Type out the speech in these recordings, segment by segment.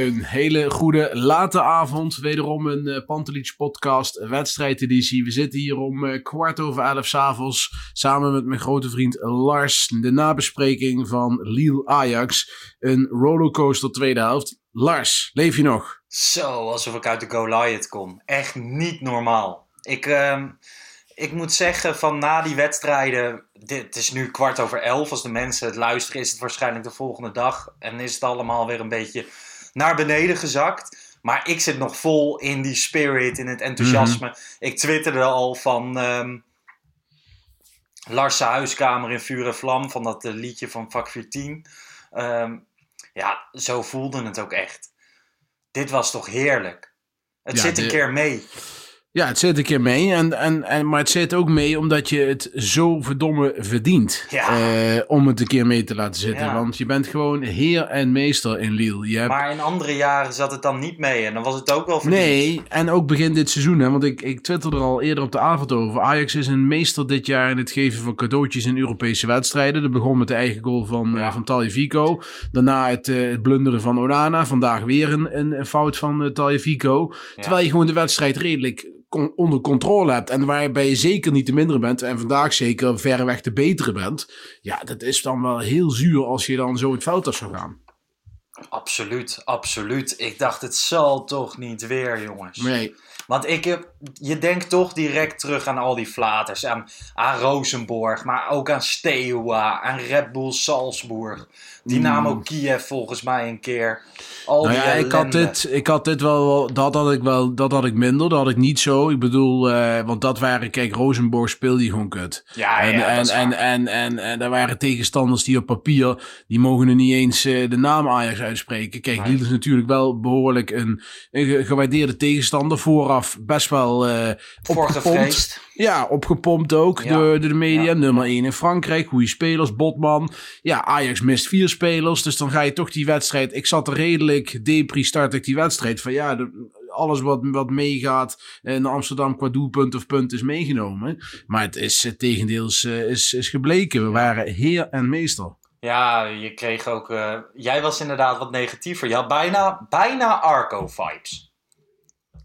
Een hele goede late avond. Wederom een uh, Pantelich podcast wedstrijdeditie. We zitten hier om uh, kwart over elf s'avonds samen met mijn grote vriend Lars. De nabespreking van Lille Ajax. Een rollercoaster tweede helft. Lars, leef je nog? Zo, alsof ik uit de Goliath kom. Echt niet normaal. Ik, uh, ik moet zeggen, van na die wedstrijden. Dit, is nu kwart over elf. Als de mensen het luisteren, is het waarschijnlijk de volgende dag. En is het allemaal weer een beetje naar beneden gezakt. Maar ik zit nog vol in die spirit, in het enthousiasme. Mm -hmm. Ik twitterde al van um, huiskamer in vuur en vlam. Van dat uh, liedje van Vak 14. Um, ja, zo voelde het ook echt. Dit was toch heerlijk. Het ja, zit een de... keer mee. Ja, het zit een keer mee. En, en, en, maar het zit ook mee omdat je het zo verdomme verdient. Ja. Uh, om het een keer mee te laten zitten. Ja. Want je bent gewoon heer en meester in Lille. Je hebt... Maar in andere jaren zat het dan niet mee. En dan was het ook wel verdiend. Nee, en ook begin dit seizoen. Hè, want ik, ik twitterde er al eerder op de avond over. Ajax is een meester dit jaar in het geven van cadeautjes in Europese wedstrijden. Dat begon met de eigen goal van, ja. uh, van Taljevico. Daarna het, uh, het blunderen van Onana. Vandaag weer een, een, fout van uh. Ja. Terwijl je gewoon de wedstrijd redelijk onder controle hebt en waarbij je zeker niet de mindere bent en vandaag zeker verreweg de betere bent, ja, dat is dan wel heel zuur als je dan zo het veld af zou gaan. Absoluut, absoluut. Ik dacht, het zal toch niet weer, jongens. Nee. Want ik heb, je denkt toch direct terug aan al die flaters. Aan, aan Rosenborg, maar ook aan Steaua, aan Red Bull Salzburg. Dynamo mm. Kiev volgens mij een keer. Al nou die ja, ik had, dit, ik had dit wel, dat had ik wel, dat had ik minder, dat had ik niet zo. Ik bedoel, uh, want dat waren, kijk, Rosenborg speelde gewoon kut. Ja, en, ja, en, en, en, en, en, daar waren tegenstanders die op papier, die mogen er niet eens uh, de naam Ajax uitspreken. Kijk, Lille is natuurlijk wel behoorlijk een, een gewaardeerde tegenstander. Vooraf best wel uh, opgepompt. Ja, opgepompt ook ja. door, door de media. Ja. Nummer 1 in Frankrijk, goede spelers, Botman. Ja, Ajax mist vier spelers, dus dan ga je toch die wedstrijd... Ik zat er redelijk depri start ik die wedstrijd van ja... De, alles wat, wat meegaat in Amsterdam qua doelpunt of punt is meegenomen. Maar het is het tegendeel is, is, is gebleken. We waren heer en meester. Ja, je kreeg ook... Uh, jij was inderdaad wat negatiever. Je had bijna, bijna Arco-vibes.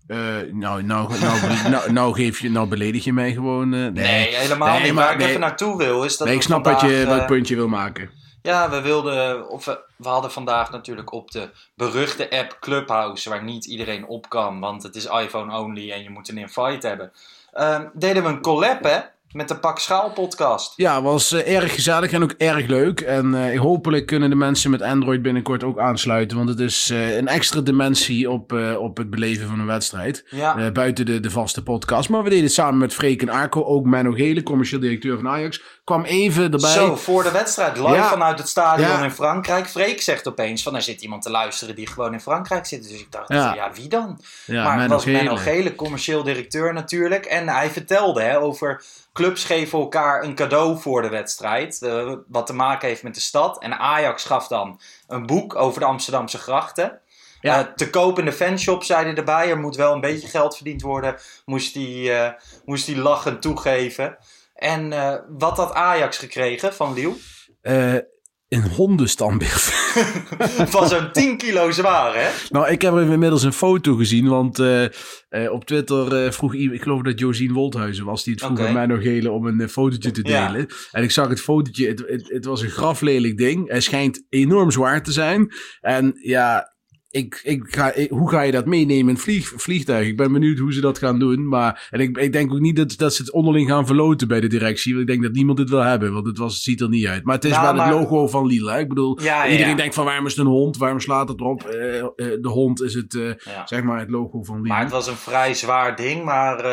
Uh, nou, nou, nou, nou, nou, geef je, nou beledig je mij gewoon. Uh, nee. helemaal niet. Maar, Waar ik even naartoe wil is dat. Nee, ik snap wat je, welk punt je wil maken. Ja, we wilden. Of we, we hadden vandaag natuurlijk op de beruchte app Clubhouse, waar niet iedereen op kan, want het is iPhone only en je moet een invite hebben. Uh, deden we een collab, hè? Met de Pak Schaal podcast. Ja, was uh, erg gezellig en ook erg leuk. En uh, hopelijk kunnen de mensen met Android binnenkort ook aansluiten. Want het is uh, een extra dimensie op, op het beleven van een wedstrijd. Ja. buiten de, de vaste podcast. Maar we deden het samen met Freek en Arco. Ook Menno Gele, commercieel directeur van Ajax. Kwam even erbij. Zo, voor de wedstrijd. Live ja. vanuit het stadion ja. in Frankrijk. Freek zegt opeens van er zit iemand te luisteren die gewoon in Frankrijk zit. Dus ik dacht, ja, wie dan? maar het was Menno Gele, commercieel directeur natuurlijk. En hij vertelde hè, over clubs geven elkaar een cadeau voor de wedstrijd. Uh, wat te maken heeft met de stad. En Ajax gaf dan een boek over de Amsterdamse grachten. Ja. Eh, te koop in de fanshop, zei hij erbij. Er moet wel een beetje geld verdiend worden. Moest hij, eh, moest hij lachend toegeven. En eh, wat had Ajax gekregen van Liel? Een hondenstandbeeld. Van zo'n 10 kilo zwaar, hè? nou, ik heb er inmiddels een foto gezien, want eh, eh, op Twitter eh, vroeg iemand, ik geloof dat Josien Wolthuizen was, die het vroeg aan Menno Gele om een fotootje te Ja. delen. En ik zag het fotootje, het, het, het was een graflelijk ding. Hij schijnt enorm zwaar te zijn. En ja, ik, ik ga, ik- hoe ga je dat meenemen in vlieg, vliegtuig? Ik ben benieuwd hoe ze dat gaan doen. Maar, en ik, ik denk ook niet dat, dat ze het onderling gaan verloten bij de directie. Want ik denk dat niemand het wil hebben, want het, was, het ziet er niet uit. Maar het is Nou, wel maar- het logo van hè? Ik bedoel, Ja, iedereen ja. denkt van waarom is het een hond? Waarom slaat het erop? Eh, eh, de hond is het, eh, Ja. zeg maar, het logo van Lille. Maar het was een vrij zwaar ding. Maar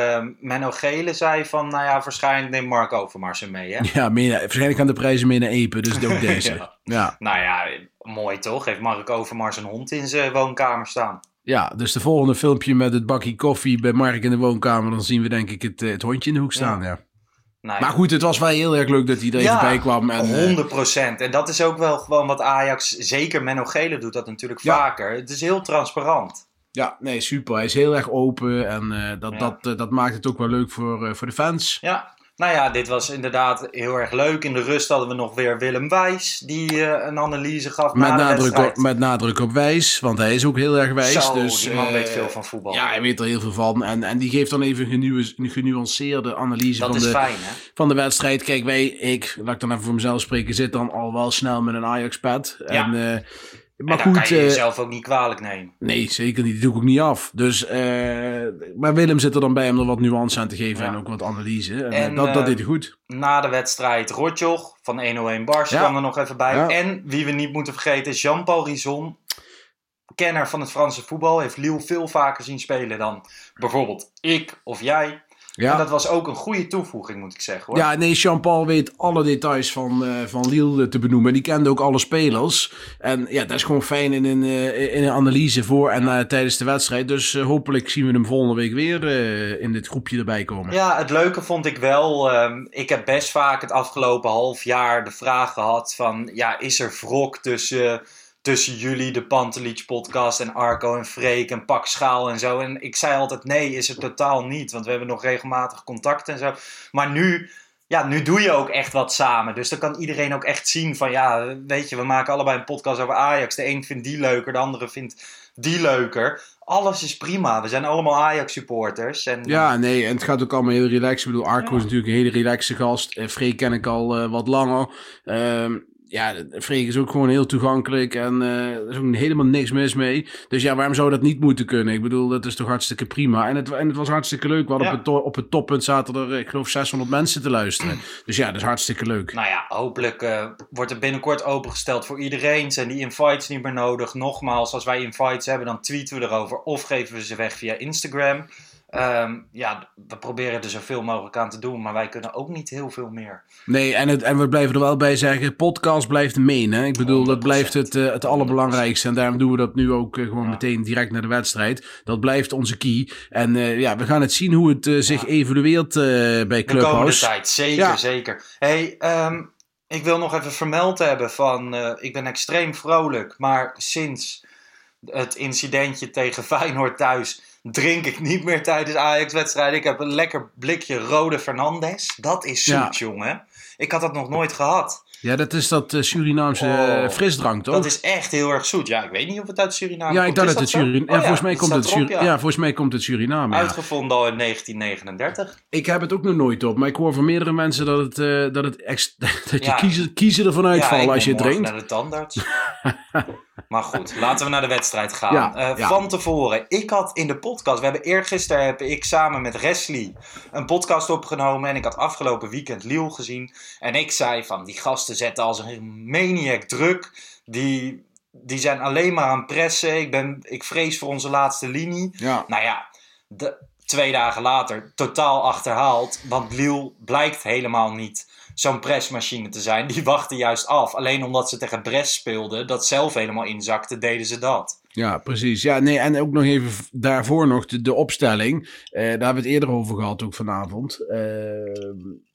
Menno Gele zei van, nou ja, waarschijnlijk neemt Mark Overmars hem mee, hè? Ja, meer, waarschijnlijk gaan de prijzen meer naar Epen, dus ook deze. Ja. Nou ja, mooi toch? Heeft Mark Overmars een hond in zijn woonkamer staan? Ja, dus de volgende filmpje met het bakje koffie bij Mark in de woonkamer, dan zien we denk ik het, eh, het hondje in de hoek staan. Ja. Maar goed, het was wel heel erg leuk dat hij er even bij kwam. En, eh, 100%. En dat is ook wel gewoon wat Ajax, zeker Menno Gele doet dat natuurlijk Ja. vaker. Het is heel transparant. ja, nee, super. Hij is heel erg open en eh, dat, Ja. dat, eh, dat maakt het ook wel leuk voor, eh, voor de fans. Ja, nou ja, dit was inderdaad heel erg leuk. In de rust hadden we nog weer Willem Wijs, die eh, een analyse gaf Met na nadruk, op, met nadruk op wijs, want hij is ook heel erg wijs. Zo, dus, die man eh, weet veel van voetbal. Ja, hij weet er heel veel van. En, en die geeft dan even een, genu- een genuanceerde analyse dat van de, fijn, van de wedstrijd. Kijk, wij, ik, laat ik dan even voor mezelf spreken, zit dan al wel snel met een Ajax-pad. Ja. En, eh, maar en dan goed, kan je eh, jezelf ook niet kwalijk nemen. nee, zeker niet. Die doe ik ook niet af. Dus, eh, maar Willem zit er dan bij om er wat nuance aan te geven Ja. en ook wat analyse. En, En, eh, dat, dat deed hij goed. Na de wedstrijd Rotjoch van 101 Bars Ja. kwam er nog even bij. Ja. En wie we niet moeten vergeten is Jean-Paul Rison. Kenner van het Franse voetbal. Heeft Lille veel vaker zien spelen dan bijvoorbeeld ik of jij. Ja. En dat was ook een goede toevoeging moet ik zeggen hoor. Ja, nee, Jean-Paul weet alle details van, eh, van Lille te benoemen. En die kende ook alle spelers. En ja, dat is gewoon fijn in een, eh, in een analyse voor en eh, tijdens de wedstrijd. Dus hopelijk zien we hem volgende week weer in dit groepje erbij komen. Ja, het leuke vond ik wel. ehm, ik heb best vaak het afgelopen half jaar de vraag gehad van... Ja, is er wrok tussen, tussen jullie, de Pantelich podcast en Arco en Freek en Pak Schaal en zo? En ik zei altijd nee, is er totaal niet. Want we hebben nog regelmatig contact en zo. Maar nu... Ja, nu doe je ook echt wat samen. Dus dan kan iedereen ook echt zien van... Ja, weet je, we maken allebei een podcast over Ajax. De een vindt die leuker, de andere vindt die leuker. Alles is prima. We zijn allemaal Ajax supporters. En, Ja, nee, en het gaat ook allemaal heel relaxed. Ik bedoel, Arco Ja. is natuurlijk een hele relaxe gast. Eh, Freek ken ik al eh, wat langer. Ehm, ja, Freek is ook gewoon heel toegankelijk en eh, er is ook helemaal niks mis mee. Dus ja, waarom zou dat niet moeten kunnen? Ik bedoel, dat is toch hartstikke prima. En het, en het was hartstikke leuk. We hadden Ja. op, het op het toppunt zaten er, ik geloof, 600 mensen te luisteren. Dus ja, dat is hartstikke leuk. Nou ja, hopelijk eh, wordt het binnenkort opengesteld voor iedereen. Zijn die invites niet meer nodig? Nogmaals, als wij invites hebben, dan tweeten we erover of geven we ze weg via Instagram. Ehm, ja, we proberen er zoveel mogelijk aan te doen, maar wij kunnen ook niet heel veel meer. Nee, en, het, en we blijven er wel bij zeggen, podcast blijft main. Hè? Ik bedoel, dat 100%. blijft het, eh, het allerbelangrijkste. En daarom doen we dat nu ook eh, gewoon Ja. meteen direct naar de wedstrijd. Dat blijft onze key. En eh, ja, we gaan het zien hoe het zich evolueert eh, bij De komende Clubhouse. tijd, zeker, Ja. zeker. hey, ehm, ik wil nog even vermeld hebben van, ik ben extreem vrolijk, maar sinds het incidentje tegen Feyenoord thuis drink ik niet meer tijdens Ajax-wedstrijden. Ik heb een lekker blikje Rode Fernandes. Dat is zoet, Ja. jongen. Ik had dat nog nooit gehad. Ja, dat is dat eh, Surinaamse Oh. eh, frisdrank, toch? Dat is echt heel erg zoet. Ja, ik weet niet of het uit Suriname ja, ik dacht dat het? Suriname... Oh ja, volgens mij komt het staat erop, Sur- ja. volgens mij komt het Suriname. Uitgevonden al in 1939. Ik heb het ook nog nooit op, maar ik hoor van meerdere mensen dat, het, eh, dat, het dat je kiezen, kiezen ervan uitvallen als je het drinkt. naar de tandarts. maar goed, laten we naar de wedstrijd gaan. Ja, Eh, ja. Van tevoren, ik had in de podcast, we hebben eergisteren heb ik samen met Wesley een podcast opgenomen en ik had afgelopen weekend Liel gezien. En ik zei van, die gasten zetten als een maniac druk. Die, die zijn alleen maar aan het pressen. Ik, ben, ik vrees voor onze laatste linie. Ja. Nou ja, de, twee dagen later totaal achterhaald. Want Lille blijkt helemaal niet zo'n pressmachine te zijn. Die wachten juist af. Alleen omdat ze tegen Brest speelden, dat zelf helemaal inzakte, deden ze dat. Ja, precies. Ja, nee, en ook nog even daarvoor nog de, de opstelling. Eh, daar hebben we het eerder over gehad, ook vanavond. Eh,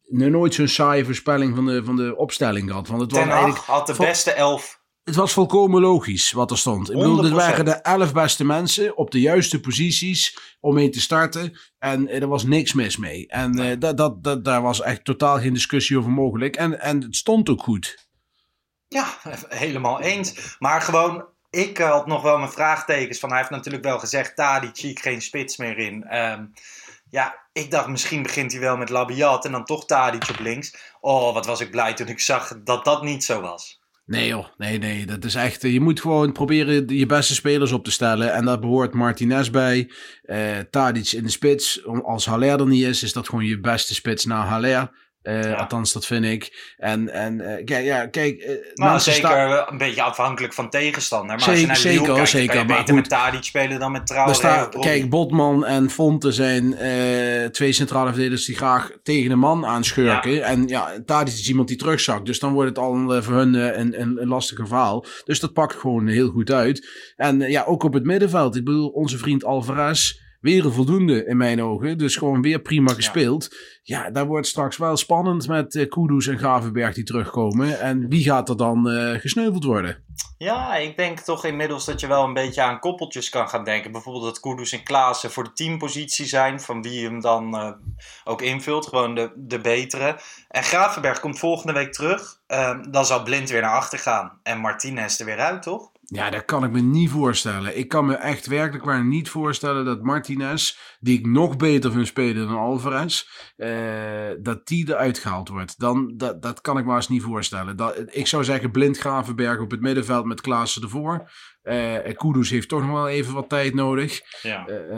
nooit zo'n saaie voorspelling van de, van de opstelling gehad. Want het was eigenlijk... had de beste elf Het was volkomen logisch wat er stond. Ik bedoel, dit 100%. waren de elf beste mensen op de juiste posities om mee te starten. En eh, er was niks mis mee. En eh, dat, dat, dat, daar was echt totaal geen discussie over mogelijk. En, en het stond ook goed. Ja, helemaal eens. Maar gewoon, ik eh, had nog wel mijn vraagtekens. Van, hij heeft natuurlijk wel gezegd, Tadic zie ik geen spits meer in. Ehm, ja, ik dacht misschien begint hij wel met Labiat en dan toch Tadic op links. Oh, wat was ik blij toen ik zag dat dat niet zo was. Nee joh, nee, nee. Dat is echt, eh, je moet gewoon proberen je beste spelers op te stellen. En daar behoort Martinez bij. eh Tadic in de spits. Als Haller er niet is, is dat gewoon je beste spits na Haller. Ja. Althans, dat vind ik. En, en eh, ja, kijk. eh, Nou, mensen zeker een beetje afhankelijk van tegenstander. Maar Zeker, als je naar Lille zeker, kijkt, zeker, kan je maar beter goed. met Tadic spelen dan met Traoré. staat, kijk, Botman en Fonte zijn twee centrale verdedigers die graag tegen een man aanschurken. En ja, Tadic is iemand die terugzakt. Dus dan wordt het al voor hun een, een, een lastiger verhaal. Dus dat pakt gewoon heel goed uit. En ja, ook op het middenveld. Ik bedoel, onze vriend Alvarez, weer een voldoende in mijn ogen. Dus gewoon weer prima gespeeld. Ja, daar wordt straks wel spannend met eh Kudus en Gravenberg die terugkomen. En wie gaat er dan eh, gesneuveld worden? Ja, ik denk toch inmiddels dat je wel een beetje aan koppeltjes kan gaan denken. Bijvoorbeeld dat Kudus en Klaassen voor de teampositie zijn, van wie hem dan eh, ook invult. Gewoon de, de betere. En Gravenberg komt volgende week terug. Ehm, dan zal Blind weer naar achter gaan. En Martinez er weer uit, toch? Ja, dat kan ik me niet voorstellen. Ik kan me echt werkelijk waar niet voorstellen dat Martinez, die ik nog beter vind spelen dan Alvarez, eh, dat die eruit gehaald wordt. Dan, dat, dat kan ik me eens niet voorstellen. Dat, ik zou zeggen blind Gravenberg op het middenveld met Klaassen ervoor. Eh Kudus heeft toch nog wel even wat tijd nodig. Ja. Eh,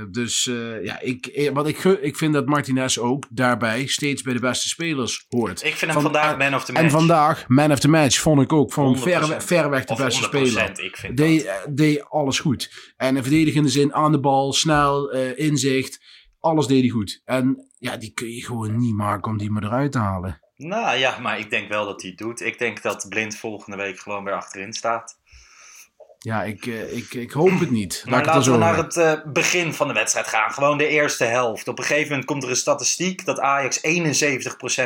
eh, dus ja, ik, wat ik, ik vind dat Martinez ook daarbij steeds bij de beste spelers hoort. Ik vind hem Van- vandaag man of the match. En vandaag, man of the match, vond ik ook. 100%. ver, verreweg de Of beste 100%, speler. ik vind Deed, dat. deed alles goed. En in verdedigende zin aan de bal, snel, inzicht. Alles deed hij goed. En ja, die kun je gewoon niet maken om die maar eruit te halen. Nou ja, maar ik denk wel dat hij het doet. Ik denk dat Blind volgende week gewoon weer achterin staat. Ja, ik, eh, ik, ik hoop het niet. Maar Laat het laten we naar het eh, begin van de wedstrijd gaan. Gewoon de eerste helft. Op een gegeven moment komt er een statistiek dat Ajax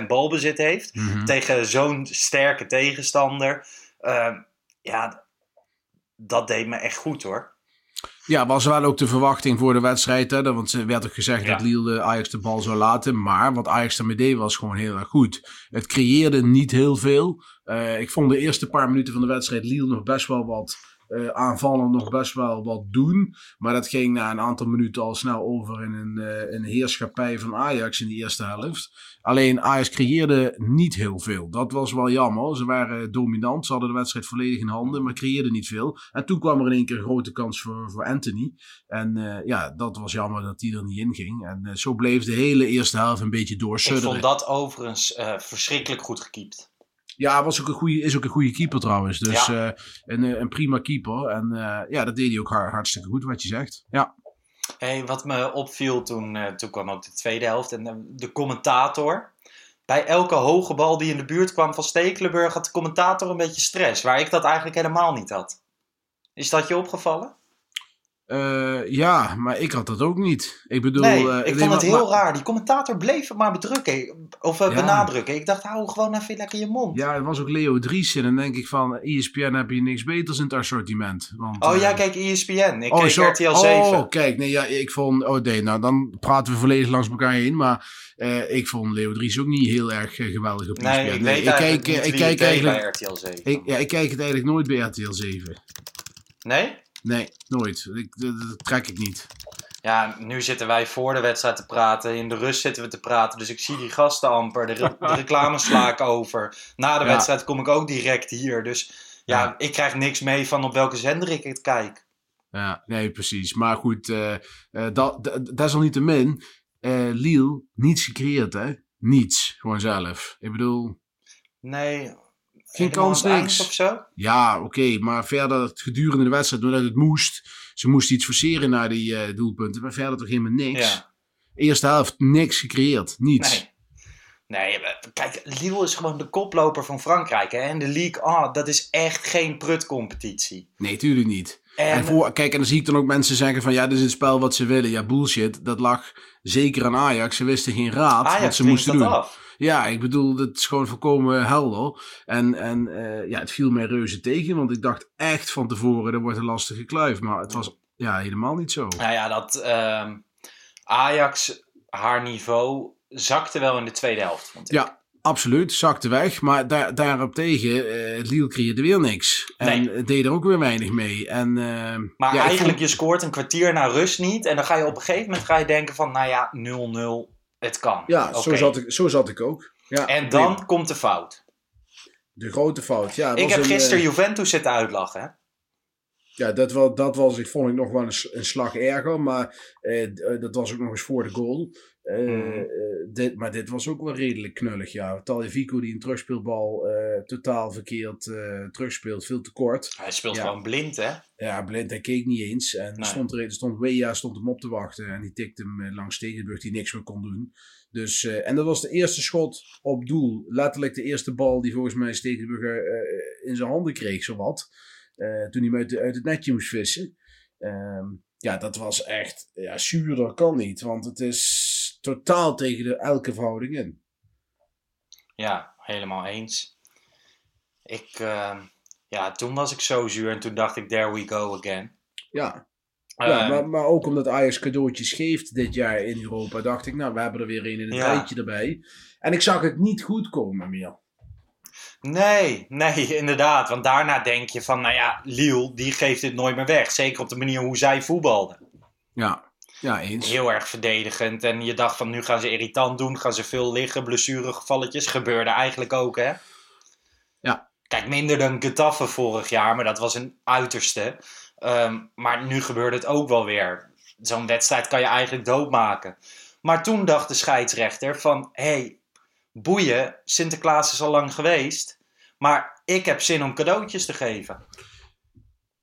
71% balbezit heeft. Mhm. Tegen zo'n sterke tegenstander. Eh, ja, dat deed me echt goed hoor. Ja, was wel ook de verwachting voor de wedstrijd. Hè? Want er werd ook gezegd Ja. dat Lille Ajax de bal zou laten. Maar wat Ajax ermee deed was gewoon heel erg goed. Het creëerde niet heel veel. Eh, ik vond de eerste paar minuten van de wedstrijd Lille nog best wel wat eh, aanvallen. Nog best wel wat doen. Maar dat ging na een aantal minuten al snel over in een, eh, een heerschappij van Ajax in de eerste helft. Alleen Ajax creëerde niet heel veel. Dat was wel jammer. Ze waren dominant. Ze hadden de wedstrijd volledig in handen, maar creëerden niet veel. En toen kwam er in één keer een grote kans voor, voor Anthony. En eh, ja, dat was jammer dat die er niet in ging. En zo bleef de hele eerste helft een beetje Ik doorsudderen. vond dat overigens verschrikkelijk goed gekiept. Ja, was ook een goede, is ook een goede keeper trouwens. Dus Ja. eh, een, eh, een prima keeper. En eh, ja, dat deed hij ook har- hartstikke goed, wat je zegt. Ja. Hey, wat me opviel toen, toen kwam ook de tweede helft. En de commentator. Bij elke hoge bal die in de buurt kwam van Stekelenburg had de commentator een beetje stress. Waar ik dat eigenlijk helemaal niet had. Is dat je opgevallen? Eh, ja, maar ik had dat ook niet. Ik bedoel... nee, eh, ik nee, vond het heel maar- raar. Die commentator bleef het maar bedrukken. Of eh, Ja. benadrukken. Ik dacht, hou gewoon even lekker je mond. Ja, het was ook Leo Dries. En dan denk ik van, E ESPN heb je niks beters in het assortiment. Want, Oh, jij kijkt ESPN. Ik oh, zo- RTL 7. Oh, kijk, nee, ja, ik vond, oh nee, nou dan praten we volledig langs elkaar heen. Maar ik vond Leo Dries ook niet heel erg geweldig op nee, ESPN. ik weet eigenlijk kijk, ik kijk eigenlijk, bij RTL 7. ik, ja, ik kijk het eigenlijk nooit bij RTL 7. Nee? Nee, nooit. Ik, dat, dat trek ik niet. Ja, nu zitten wij voor de wedstrijd te praten. In de rust zitten we te praten. Dus ik zie die gasten amper. De, re- de reclame sla ik over. Na de Ja. wedstrijd kom ik ook direct hier. Dus ja, Ja. ik krijg niks mee van op welke zender ik het kijk. Ja, nee, precies. Maar goed, dat, dat- desalniettemin, eh Lille, niets gecreëerd, hè? Niets, gewoon zelf. Ik bedoel, Nee. Geen kans, niks. eind Of zo? Ja, oké, maar verder gedurende de wedstrijd, doordat het moest. Ze moesten iets forceren naar die eh, doelpunten, maar verder toch helemaal niks. Ja. Eerste helft, niks gecreëerd, niets. Nee. Nee, kijk, Lille is gewoon de koploper van Frankrijk. Hè? En de League, ah, dat is echt geen prutcompetitie. Nee, tuurlijk niet. En, En voor, kijk, en dan zie ik dan ook mensen zeggen van ja, dit is het spel wat ze willen. Ja, bullshit. Dat lag zeker aan Ajax. Ze wisten geen raad Ajax wat ze moesten dat doen. af. Ja, ik bedoel, het is gewoon volkomen helder. En, en eh, ja, het viel mij reuze tegen, want ik dacht echt van tevoren, dat wordt een lastige kluif. Maar het was ja, helemaal niet zo. Nou ja, dat ehm, Ajax, haar niveau zakte wel in de tweede helft. Vond ik. Ja, absoluut. Zakte weg. Maar daar, daarop tegen, eh Liel creëerde weer niks. En Nee. deed er ook weer weinig mee. En, eh, Maar ja, eigenlijk, vond- je scoort een kwartier na rust niet. En dan ga je op een gegeven moment ga je denken van, nou ja, 0-0, het kan. Ja, zo, zat ik, zo zat ik ook. Ja, En dan komt de fout. De grote fout. Ja, Ik heb een, gisteren eh, Juventus zitten uitlachen. Ja, dat was, dat was, ik vond ik nog wel een, een slag erger, maar eh, eh, dat was ook nog eens voor de goal. Eh, Mhm. eh, dit, maar dit was ook wel redelijk knullig, ja. Taljevico die een terugspeelbal eh, totaal verkeerd eh, terugspeelt, veel te kort. Hij speelt Ja. gewoon blind, hè? Ja, blind, hij keek niet eens. En Nee. stond er, stond Wea stond hem op te wachten en die tikte hem langs Stegenburg die niks meer kon doen. Dus, en dat was de eerste schot op doel. Letterlijk de eerste bal die volgens mij Stegenburg in zijn handen kreeg, zowat. Eh toen hij uit, de- uit het netje moest vissen. Ehm, ja, dat was echt, ja, zuurder kan niet. Want het is totaal tegen de, elke verhouding in. Ja, helemaal eens. Ik, ehm, ja, toen was ik zo zuur en toen dacht ik, there we go again. Ja, ja Ehm, maar, maar ook omdat Ajax cadeautjes geeft dit jaar in Europa, dacht ik, nou, we hebben er weer een in het Ja. rijtje erbij. En ik zag het niet goed komen meer. Nee, nee, inderdaad. Want daarna denk je van, nou ja, Lille, die geeft dit nooit meer weg. Zeker op de manier hoe zij voetbalden. Ja, ja eens. Heel erg verdedigend. En je dacht van, nu gaan ze irritant doen. Gaan ze veel liggen, blessuregevalletjes. Gebeurde eigenlijk ook, hè? Ja. Kijk, minder dan Getafe vorig jaar. Maar dat was een uiterste. Ehm, maar nu gebeurde het ook wel weer. Zo'n wedstrijd kan je eigenlijk doodmaken. Maar toen dacht de scheidsrechter van... Hé, hey, boeien, Sinterklaas is al lang geweest. Maar ik heb zin om cadeautjes te geven.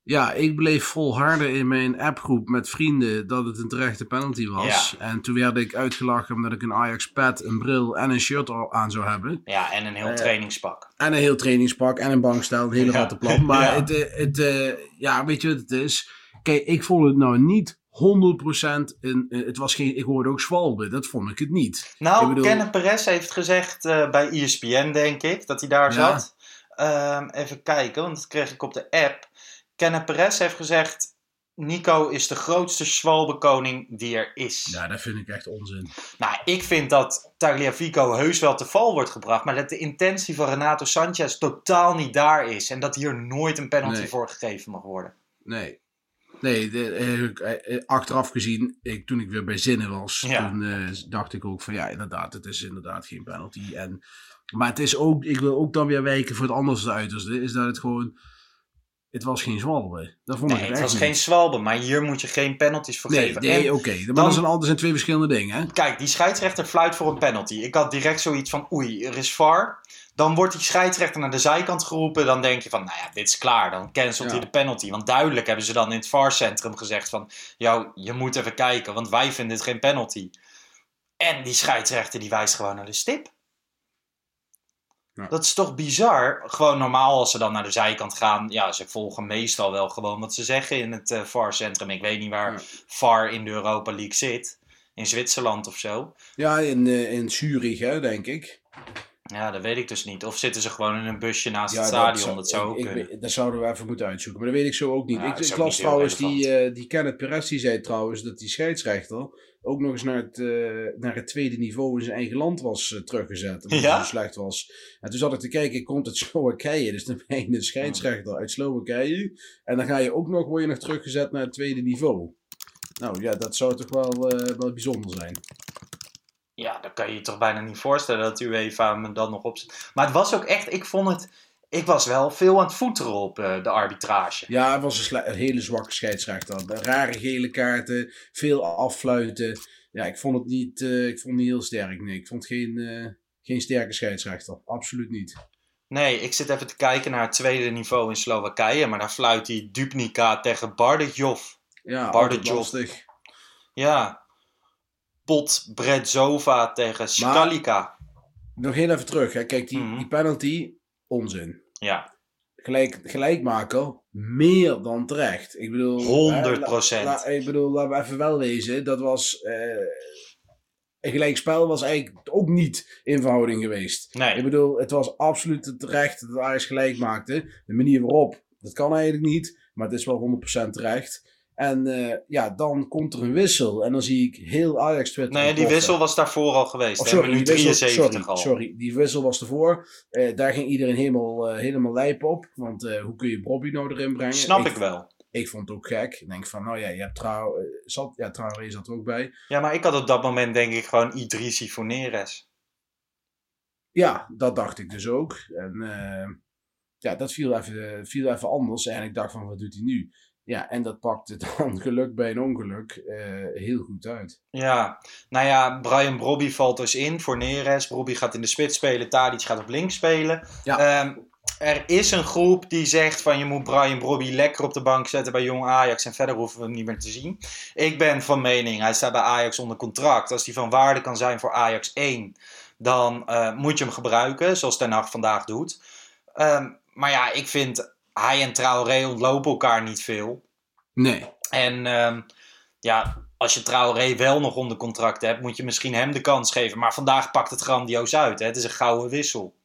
Ja, ik bleef volharden in mijn appgroep met vrienden dat het een terechte penalty was. En toen werd ik uitgelachen omdat ik een Ajax pad, een bril en een shirt aan zou hebben. Ja, en een heel Eh, trainingspak. En een heel trainingspak en een bankstel, een hele Ja. rattenplan. Maar Ja. het, eh, het, eh, ja, weet je wat het is? Kijk, ik vond het nou niet 100% een, eh, het was geen, ik hoorde ook zwalben, dat vond ik het niet. Nou, bedoel- Kenneth Perez heeft gezegd eh, bij ESPN, denk ik, dat hij daar Ja. zat. Ehm, even kijken, want dat kreeg ik op de app. Kenneth Perez heeft gezegd... Nico is de grootste zwalbekoning die er is. Ja, dat vind ik echt onzin. Nou, ik vind dat Tagliafico heus wel te val wordt gebracht. Maar dat de intentie van Renato Sanchez totaal niet daar is. En dat hier nooit een penalty Nee. voor gegeven mag worden. Nee. Nee, de, eh, eh, achteraf gezien, ik, toen ik weer bij zinnen was, Ja. toen eh, dacht ik ook van ja, inderdaad, het is inderdaad geen penalty. En, maar het is ook, ik wil ook dan weer wijken voor het anderste uiterste, is dat het gewoon, het was geen zwalbe. Dat vond Nee, ik het was niet. geen zwalbe, maar hier moet je geen penalties voor Nee, geven. nee oké. Maar dan- dat zijn, al- dat zijn twee verschillende dingen, hè? Kijk, die scheidsrechter fluit voor een penalty. Ik had direct zoiets van, oei, er is VAR. Dan wordt die scheidsrechter naar de zijkant geroepen. Dan denk je van, nou ja, dit is klaar. Dan cancelt Ja. hij de penalty. Want duidelijk hebben ze dan in het VAR-centrum gezegd van... jou, je moet even kijken, want wij vinden het geen penalty. En die scheidsrechter die wijst gewoon naar de stip. Ja. Dat is toch bizar? Gewoon normaal als ze dan naar de zijkant gaan. Ja, ze volgen meestal wel gewoon wat ze zeggen in het eh, VAR-centrum. Ik weet niet waar Ja. VAR in de Europa League zit. In Zwitserland of zo. Ja, in, eh, in Zurich, hè, denk ik. Ja, dat weet ik dus niet. Of zitten ze gewoon in een busje naast Ja, het stadion? Dat zou, ook ik, kunnen. ik- dat zouden we even moeten uitzoeken. Maar dat weet ik zo ook niet. Ja, ik ik las trouwens die, eh die Kenneth Perez, die zei trouwens dat die scheidsrechter ook nog eens naar het, eh, naar het tweede niveau in zijn eigen land was eh, teruggezet. Omdat Ja? het zo slecht was. En toen zat ik te kijken, ik komt uit Slowakije. Dus dan ben je een scheidsrechter uit Slowakije. En dan ga je ook nog, word je nog teruggezet naar het tweede niveau. Nou ja, dat zou toch wel, wel bijzonder zijn. Ja, dat kan je je toch bijna niet voorstellen dat UEFA me dan nog opzet. Maar het was ook echt, ik vond het... Ik was wel veel aan het voeteren op eh, de arbitrage. Ja, het was een, hele zwakke scheidsrechter. Rare gele kaarten, veel affluiten. Ja, ik vond het niet, eh, ik vond het niet heel sterk. Nee, ik vond geen, eh, geen sterke scheidsrechter. Absoluut niet. Nee, ik zit even te kijken naar het tweede niveau in Slowakije. Maar daar fluit die Dubnica tegen Bardejov. Ja, Bardejov. lastig. Ja. Pot Bredzova tegen Skalika. Nog heel even terug. Hè. Kijk, die, Mhm. die penalty, onzin. Ja, Gelijk, gelijkmaker, meer dan terecht. Ik bedoel... 100 hè, la- la- ik bedoel, laten we even wel wezen. Dat was... eh, een gelijkspel was eigenlijk ook niet in verhouding geweest. Nee. Ik bedoel, het was absoluut terecht dat Ajax gelijk maakte. De manier waarop, dat kan eigenlijk niet. Maar het is wel 100% terecht. En eh, ja, dan komt er een wissel. En dan zie ik heel Ajax Twitter. Nee, die wissel was daarvoor al geweest. Oh, sorry, wissel, 73 sorry, al. sorry, die wissel was ervoor. Eh, daar ging iedereen helemaal, eh, helemaal lijp op. Want hoe kun je Bobby nou erin brengen? Snap ik wel. Ik vond het ook gek. Ik denk van, nou ja, je hebt trouw, zat, ja, Traoré zat er ook bij. Ja, maar ik had op dat moment denk ik gewoon Idrissi voor Neres. Ja, dat dacht ik dus ook. En ja, dat viel even, viel even anders. En ik dacht van, wat doet hij nu? Ja, en dat pakte dan geluk bij een ongeluk eh, heel goed uit. Ja, nou ja, Brian Brobby valt dus in voor Neres. Brobby gaat in de spits spelen, Tadic gaat op links spelen. Ja. Ehm, er is een groep die zegt van je moet Brian Brobby lekker op de bank zetten bij Jong Ajax en verder hoeven we hem niet meer te zien. Ik ben van mening, hij staat bij Ajax onder contract. Als hij van waarde kan zijn voor Ajax 1, dan eh, moet je hem gebruiken, zoals Ten Hag vandaag doet. Ehm, maar ja, ik vind hij en Traoré ontlopen elkaar niet veel. Nee. En ehm, ja, als je Traoré wel nog onder contract hebt, moet je misschien hem de kans geven. Maar vandaag pakt het grandioos uit. Hè? Het is een gouden wissel.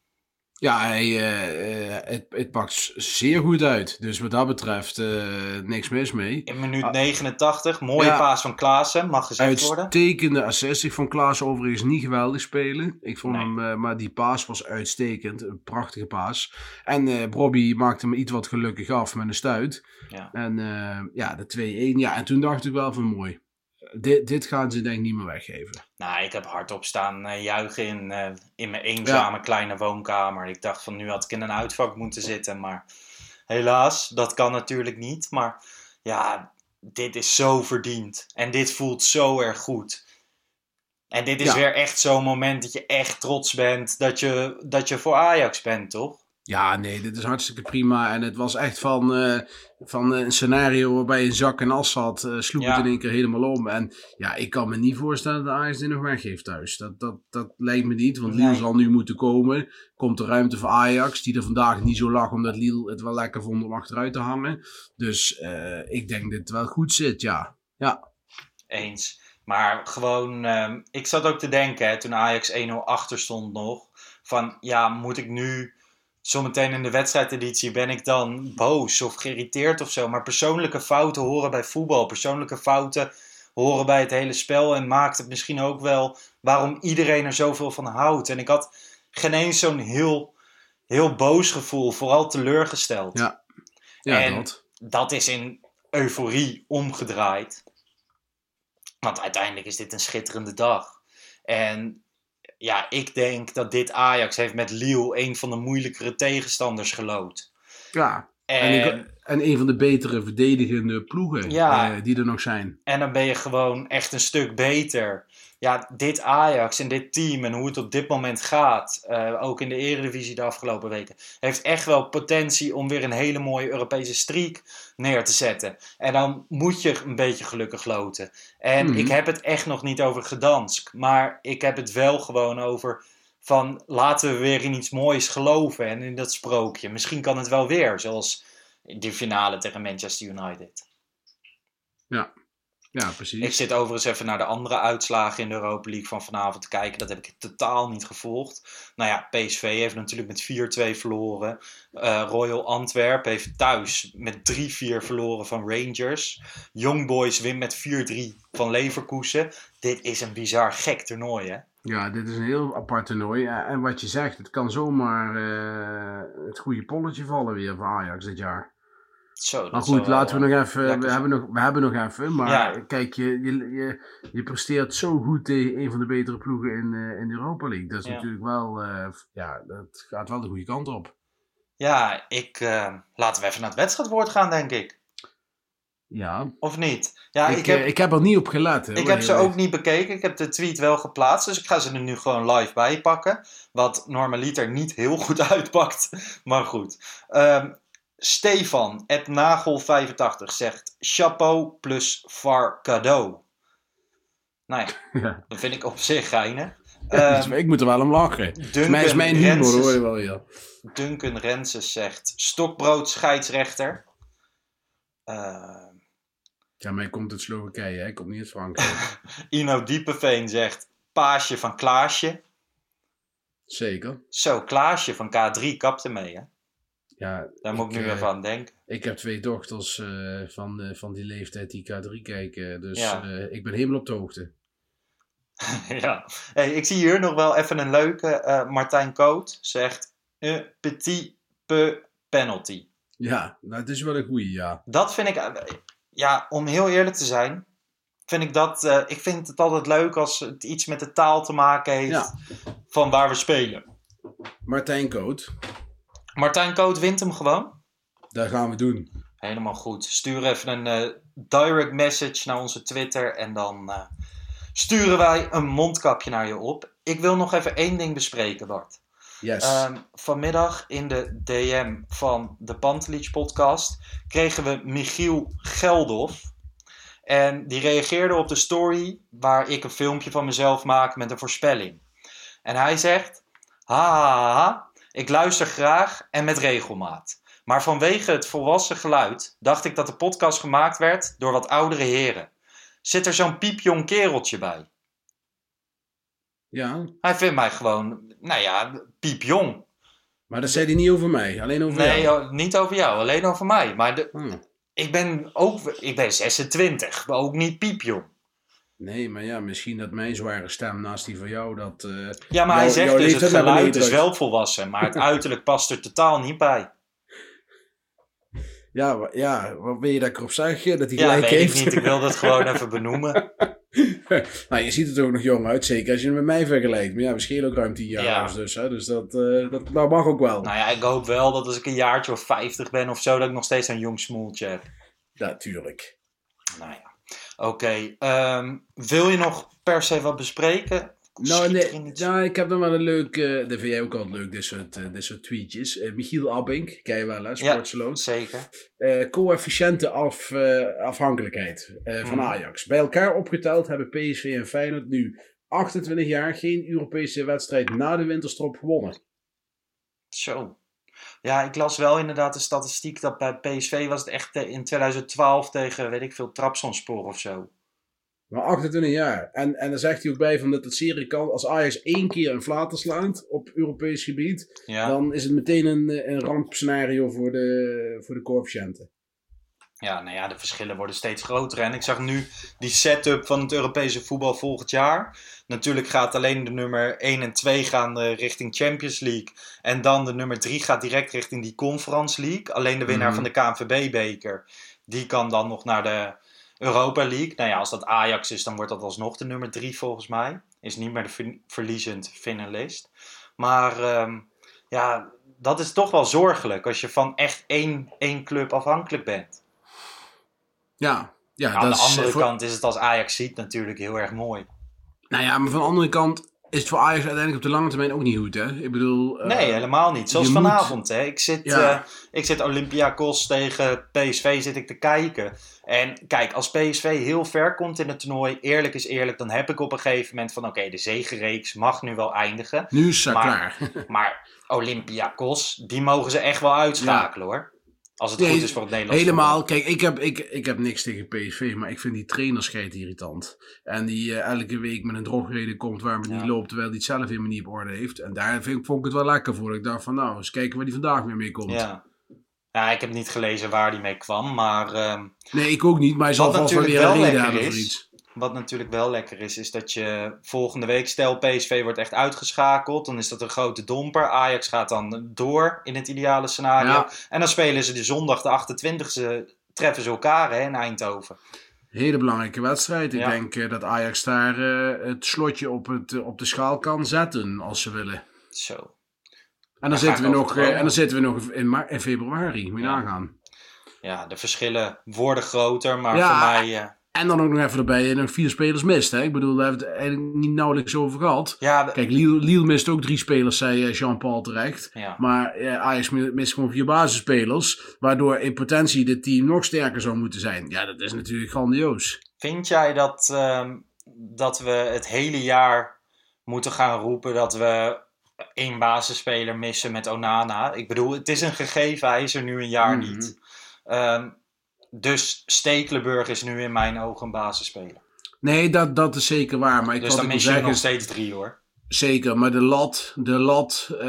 Ja, hij, eh, eh, het, het pakt zeer goed uit. Dus wat dat betreft eh, niks mis mee. In minuut Ah. 89, mooie Ja. paas van Klaassen, mag gezegd worden. Uitstekende assist. Ik vond Klaas overigens niet geweldig spelen. Ik vond Nee. hem, maar die paas was uitstekend. Een prachtige paas. En Bobby maakte hem iets wat gelukkig af met een stuit. Ja. En ja, de 2-1. Ja, en toen dacht ik wel van mooi. Dit, dit gaan ze denk ik niet meer weggeven. Nou, ik heb hardop staan eh, juichen in, eh, in mijn eenzame kleine woonkamer. Ik dacht van nu had ik in een uitvak moeten zitten. Maar helaas, dat kan natuurlijk niet. Maar ja, dit is zo verdiend. En dit voelt zo erg goed. En dit is Ja. weer echt zo'n moment dat je echt trots bent dat je, dat je voor Ajax bent, toch? Ja, nee, dit is hartstikke prima. En het was echt van, eh, van een scenario waarbij een zak en as had, eh, sloeg Ja. het in één keer helemaal om. En ja, ik kan me niet voorstellen dat Ajax dit nog weggeeft thuis. Dat, dat, dat lijkt me niet, want Liel Nee. zal nu moeten komen. Komt de ruimte voor Ajax, die er vandaag niet zo lag, omdat Liel het wel lekker vond om achteruit te hangen. Dus eh, ik denk dat het wel goed zit, ja. Ja, Eens. Maar gewoon, ehm, ik zat ook te denken hè, toen Ajax 1-0 achter stond nog. Van ja, moet ik nu, zometeen in de wedstrijdeditie, ben ik dan boos of geïrriteerd of zo. Maar persoonlijke fouten horen bij voetbal. Persoonlijke fouten horen bij het hele spel. En maakt het misschien ook wel waarom iedereen er zoveel van houdt. En ik had geen eens zo'n heel, heel boos gevoel. Vooral teleurgesteld. Ja. ja En- dat. dat is in euforie omgedraaid. Want uiteindelijk is dit een schitterende dag. En ja, ik denk dat dit Ajax heeft met Lille een van de moeilijkere tegenstanders gelood. Ja, en, En, een van de betere verdedigende ploegen Ja. eh, die er nog zijn. en dan ben je gewoon echt een stuk beter. Ja, dit Ajax en dit team en hoe het op dit moment gaat, eh, ook in de Eredivisie de afgelopen weken, heeft echt wel potentie om weer een hele mooie Europese streak neer te zetten. En dan moet je een beetje gelukkig loten. En Mhm. ik heb het echt nog niet over Gdansk, maar ik heb het wel gewoon over van laten we weer in iets moois geloven en in dat sprookje. Misschien kan het wel weer, zoals die finale tegen Manchester United. Ja, precies. Ik zit overigens even naar de andere uitslagen in de Europa League van vanavond te kijken. Dat heb ik totaal niet gevolgd. Nou ja, PSV heeft natuurlijk met 4-2 verloren. Eh, Royal Antwerp heeft thuis met 3-4 verloren van Rangers. Young Boys wint met 4-3 van Leverkusen. Dit is een bizar gek toernooi, hè? Ja, dit is een heel apart toernooi. Ja, En wat je zegt, het kan zomaar eh, het goede polletje vallen weer voor Ajax dit jaar. Zo, Maar goed, laten we eh, nog even. lekker We hebben nog, we hebben nog even. Maar Ja. kijk, je, je, je, je presteert zo goed tegen een van de betere ploegen in, eh, in de Europa League. Dat is Ja. natuurlijk wel. eh, ja, dat gaat wel de goede kant op. Ja, ik, laten we even naar het wedstrijdwoord gaan, denk ik. Ja, Of niet? Ja, ik, ik, heb, ik heb er niet op gelet. hè, Ik heb ze ook niet bekeken. Ik heb de tweet wel geplaatst. Dus ik ga ze er nu gewoon live bij pakken. Wat normaliter niet heel goed uitpakt. Maar goed. Ehm, Stefan, het Nagel85 zegt chapeau plus VAR cadeau. Nou ja, Ja. dat vind ik op zich geinig. Ja, Ehm, ik moet er wel om lachen. Duncan mijn, is mijn humor hoor je wel, ja. Duncan Renses zegt stokbrood scheidsrechter. Ehm, Ja, mij komt uit Slowakije, hè? ik kom niet uit Frankrijk. Ino Diepeveen zegt paasje van Klaasje. Zeker. Zo, Klaasje van K3 kapte mee, hè? Ja, Daar moet ik nu eh, even aan denken. Ik heb twee dochters eh, van, eh, van die leeftijd die K3 kijken. Dus Ja. eh, ik ben helemaal op de hoogte. ja. Hey, ik zie hier nog wel even een leuke. eh, Martijn Koot zegt: een petit peu penalty. Ja, nou, het is wel een goeie, ja. Dat vind ik, eh, ja, om heel eerlijk te zijn, vind ik dat, eh, ik vind het altijd leuk als het iets met de taal te maken heeft Ja. van waar we spelen. Martijn Koot, Martijn Koot wint hem gewoon. dat gaan we doen. Helemaal goed. Stuur even een eh, direct message naar onze Twitter en dan eh, sturen wij een mondkapje naar je op. Ik wil nog even één ding bespreken, Bart. Yes. Ehm, vanmiddag in de DM van de Pantelich podcast kregen we Michiel Geldof. En die reageerde op de story waar ik een filmpje van mezelf maak met een voorspelling. En hij zegt: ha, ha, ha, ik luister graag en met regelmaat. Maar vanwege het volwassen geluid dacht ik dat de podcast gemaakt werd door wat oudere heren. Zit er zo'n piepjong kereltje bij? ja, Hij vindt mij gewoon, nou ja, piepjong. maar dat zei hij niet over mij, alleen over Nee, jou. oh, niet over jou, alleen over mij. Maar de, Hmm. ik ben ook, ik ben 26, maar ook niet piepjong. Nee, maar ja, misschien dat mijn zware stem naast die van jou, dat... eh, Ja, maar hij zegt dus, het geluid is wel volwassen, maar het uiterlijk past er totaal niet bij. ja, ja, wat wil je dat ik erop zeg? Dat hij Ja, gelijk weet heeft. ik niet, ik wil dat gewoon even benoemen. nou, je ziet er ook nog jong uit, zeker als je hem met mij vergelijkt. Maar ja, we schelen ook ruim 10 jaar Ja. dus, hè, dus dat, eh, dat, dat mag ook wel. Nou ja, ik hoop wel dat als ik een jaartje of 50 ben of zo, dat ik nog steeds een jong smoeltje heb. Natuurlijk. Nou ja, oké. ehm, wil je nog per se wat bespreken? Nou, nee, nou, ik heb dan wel een leuk, eh dat vind jij ook altijd leuk, dit soort, eh, dit soort tweetjes. Eh, Michiel Abink, ken je wel hè, Ja, Sportsloot. zeker. Eh, coëfficiënte af, afhankelijkheid van Mhm. Ajax. Bij elkaar opgeteld hebben PSV en Feyenoord nu 28 jaar geen Europese wedstrijd na de winterstop gewonnen. Zo. Ja, ik las wel inderdaad de statistiek dat bij PSV was het echt eh, in 2012 tegen, weet ik veel, Trabzonspor of zo. Maar 28 jaar. En, en dan zegt hij ook bij van dat het serie kan, als Ajax één keer een flater slaat op Europees gebied, Ja, dan is het meteen een, eh, een rampscenario voor de, voor de coëfficiënten. Ja, nou ja, de verschillen worden steeds groter. En ik zag nu die setup van het Europese voetbal volgend jaar. Natuurlijk gaat alleen de nummer 1 en 2 gaan eh, richting Champions League. En dan de nummer 3 gaat direct richting die Conference League. Alleen de winnaar Mhm. van de KNVB-beker, die kan dan nog naar de Europa League. Nou ja, als dat Ajax is, dan wordt dat alsnog de nummer 3 volgens mij. Is niet meer de ver- verliezend finalist. Maar ehm, ja, dat is toch wel zorgelijk als je van echt één, één club afhankelijk bent. Ja, ja Aan de andere eh, voor- kant is het als Ajax ziet natuurlijk heel erg mooi. Nou ja, maar van de andere kant is het voor Ajax uiteindelijk op de lange termijn ook niet goed, hè? Ik bedoel... eh, Nee, helemaal niet. Zoals vanavond. Hè. Ik, zit, Ja. eh, ik zit Olympiakos tegen PSV zit ik te kijken. En kijk, als PSV heel ver komt in het toernooi, eerlijk is eerlijk, dan heb ik op een gegeven moment van oké, de zegenreeks mag nu wel eindigen. Nu is het Maar- klaar. Maar Olympiakos, die mogen ze echt wel uitschakelen hoor. Als het Nee, goed is voor het Nederlands Helemaal. Kijk, ik heb, ik, ik heb niks tegen PSV, maar ik vind die trainerscheet irritant. En die eh, elke week met een drogreden komt waar Ja. niet loopt, terwijl hij het zelf helemaal niet op orde heeft. En daar vind, ik- vond ik het wel lekker voor. Ik dacht van, nou, eens kijken waar die vandaag weer mee komt. Ja. ja, ik heb niet gelezen waar die mee kwam, maar ehm, Nee, ik ook niet, maar hij zal vast wel weer een reden hebben voor iets. Wat natuurlijk wel lekker is, is dat je volgende week, stel PSV wordt echt uitgeschakeld, dan is dat een grote domper. Ajax gaat dan door in het ideale scenario. Ja. En dan spelen ze de zondag de 28e, treffen ze elkaar hè, in Eindhoven. Hele belangrijke wedstrijd. Ik Ja. denk eh, dat Ajax daar eh, het slotje op, het, eh, op de schaal kan zetten, als ze willen. Zo. En dan, zitten we, nog, en dan zitten we nog in, in februari. Moet je Ja. nagaan. Ja, de verschillen worden groter, maar Ja. voor mij... eh, En dan ook nog even erbij, nog vier spelers mist. Hè? Ik bedoel, daar hebben we het eigenlijk niet nauwelijks over gehad. ja, de- Kijk, Liel, Liel mist ook drie spelers, zei eh, Jean-Paul terecht. ja. Maar eh, Ajax mi- mist gewoon vier basisspelers. Waardoor in potentie dit team nog sterker zou moeten zijn. Ja, dat is natuurlijk grandioos. Vind jij dat, ehm, dat we het hele jaar moeten gaan roepen dat we één basisspeler missen met Onana? Ik bedoel, het is een gegeven, hij is er nu een jaar Mhm. niet. Ehm, dus Stekelenburg is nu in mijn ogen een basisspeler. Nee, dat, dat is zeker waar. Maar ik Dus dan mis je nog steeds drie hoor. Zeker, maar de lat, de lat eh,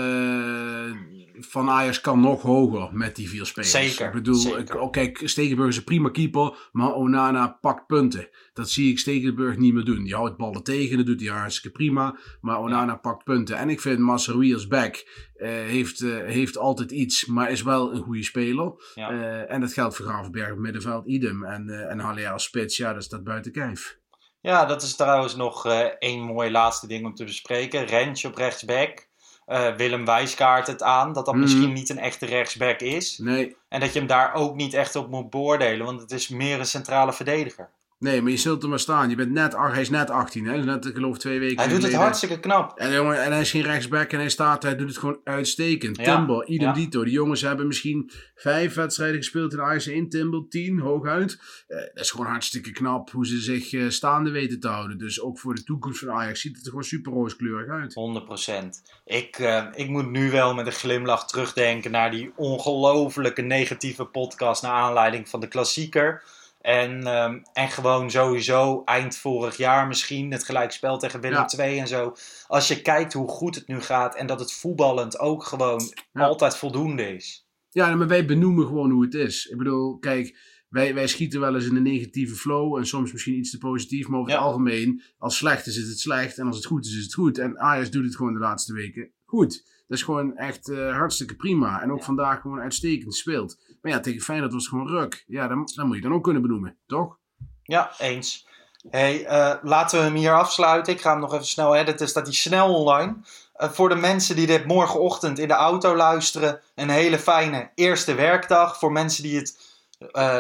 van Ajax kan nog hoger met die vier spelers. Zeker, Ik bedoel, zeker. ik, oh, kijk, Stegenburg is een prima keeper, maar Onana pakt punten. Dat zie ik Stegenburg niet meer doen. Die houdt ballen tegen, dat doet hij hartstikke prima, maar Onana pakt punten. En ik vind Masraoui als back eh, heeft, eh, heeft altijd iets, maar is wel een goede speler. Ja. Eh, en dat geldt voor Gravenberg op middenveld, idem. En, eh en Haller als spits, ja, dat staat buiten kijf. Ja, dat is trouwens nog één mooi laatste ding om te bespreken. Rentje op rechtsback. Eh, Willem wijskaart het aan dat dat Mhm. misschien niet een echte rechtsback is. Nee, En dat je hem daar ook niet echt op moet beoordelen, want het is meer een centrale verdediger. Nee, maar je zult er maar staan. Je bent net, ach, hij is net 18, hè? Is net, ik geloof, twee weken Hij doet het hartstikke knap. En, jongen, en hij is geen rechtsback en hij staat, hij doet het gewoon uitstekend. Ja, Timber, idem ja. dito. Die jongens hebben misschien vijf wedstrijden gespeeld in Ajax 1, Timber, tien, hooguit. Eh, dat is gewoon hartstikke knap hoe ze zich eh, staande weten te houden. Dus ook voor de toekomst van Ajax ziet het er gewoon super rooskleurig uit. 100%. Ik, eh, ik moet nu wel met een glimlach terugdenken naar die ongelofelijke negatieve podcast naar aanleiding van de klassieker. En, ehm, en gewoon sowieso eind vorig jaar misschien het gelijkspel tegen Willem Ja. II en zo. Als je kijkt hoe goed het nu gaat en dat het voetballend ook gewoon Ja. altijd voldoende is. Ja, maar wij benoemen gewoon hoe het is. Ik bedoel, kijk, wij, wij schieten wel eens in een negatieve flow en soms misschien iets te positief. Maar over Ja. het algemeen, als slecht is, is het slecht. En als het goed is, is het goed. En Ajax doet het gewoon de laatste weken goed. Dat is gewoon echt eh, hartstikke prima. En ook vandaag gewoon uitstekend speelt. Maar ja, tegen Feyenoord was het gewoon ruk. Ja, dan, dan moet je dan ook kunnen benoemen, toch? Ja, eens. Hey, eh, laten we hem hier afsluiten. Ik ga hem nog even snel editen. Staat hij snel online. Eh, voor de mensen die dit morgenochtend in de auto luisteren, een hele fijne eerste werkdag. Voor mensen die het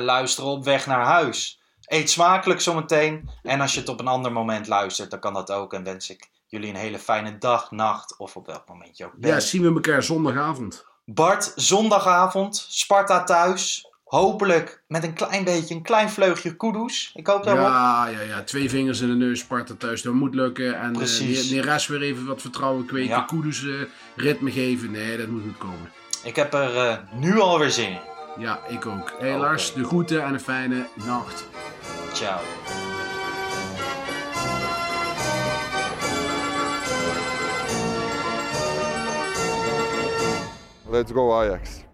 luisteren op weg naar huis. Eet smakelijk zometeen. En als je het op een ander moment luistert, dan kan dat ook. En wens ik jullie een hele fijne dag, nacht of op welk moment je ook bent. Ja, zien we elkaar zondagavond. Bart, zondagavond, Sparta thuis. Hopelijk met een klein beetje, een klein vleugje kudos. Ik hoop daarop. Ja, ja, ja. Twee vingers in de neus, Sparta thuis. Dat moet lukken. En Precies. uh, Neres weer even wat vertrouwen kweken. Ja. Kudus eh, ritme geven. Nee, dat moet goed komen. Ik heb er eh, nu alweer zin in. Ja, ik ook. Hey. Lars, de groeten en een fijne nacht. Ciao. Let's go Ajax.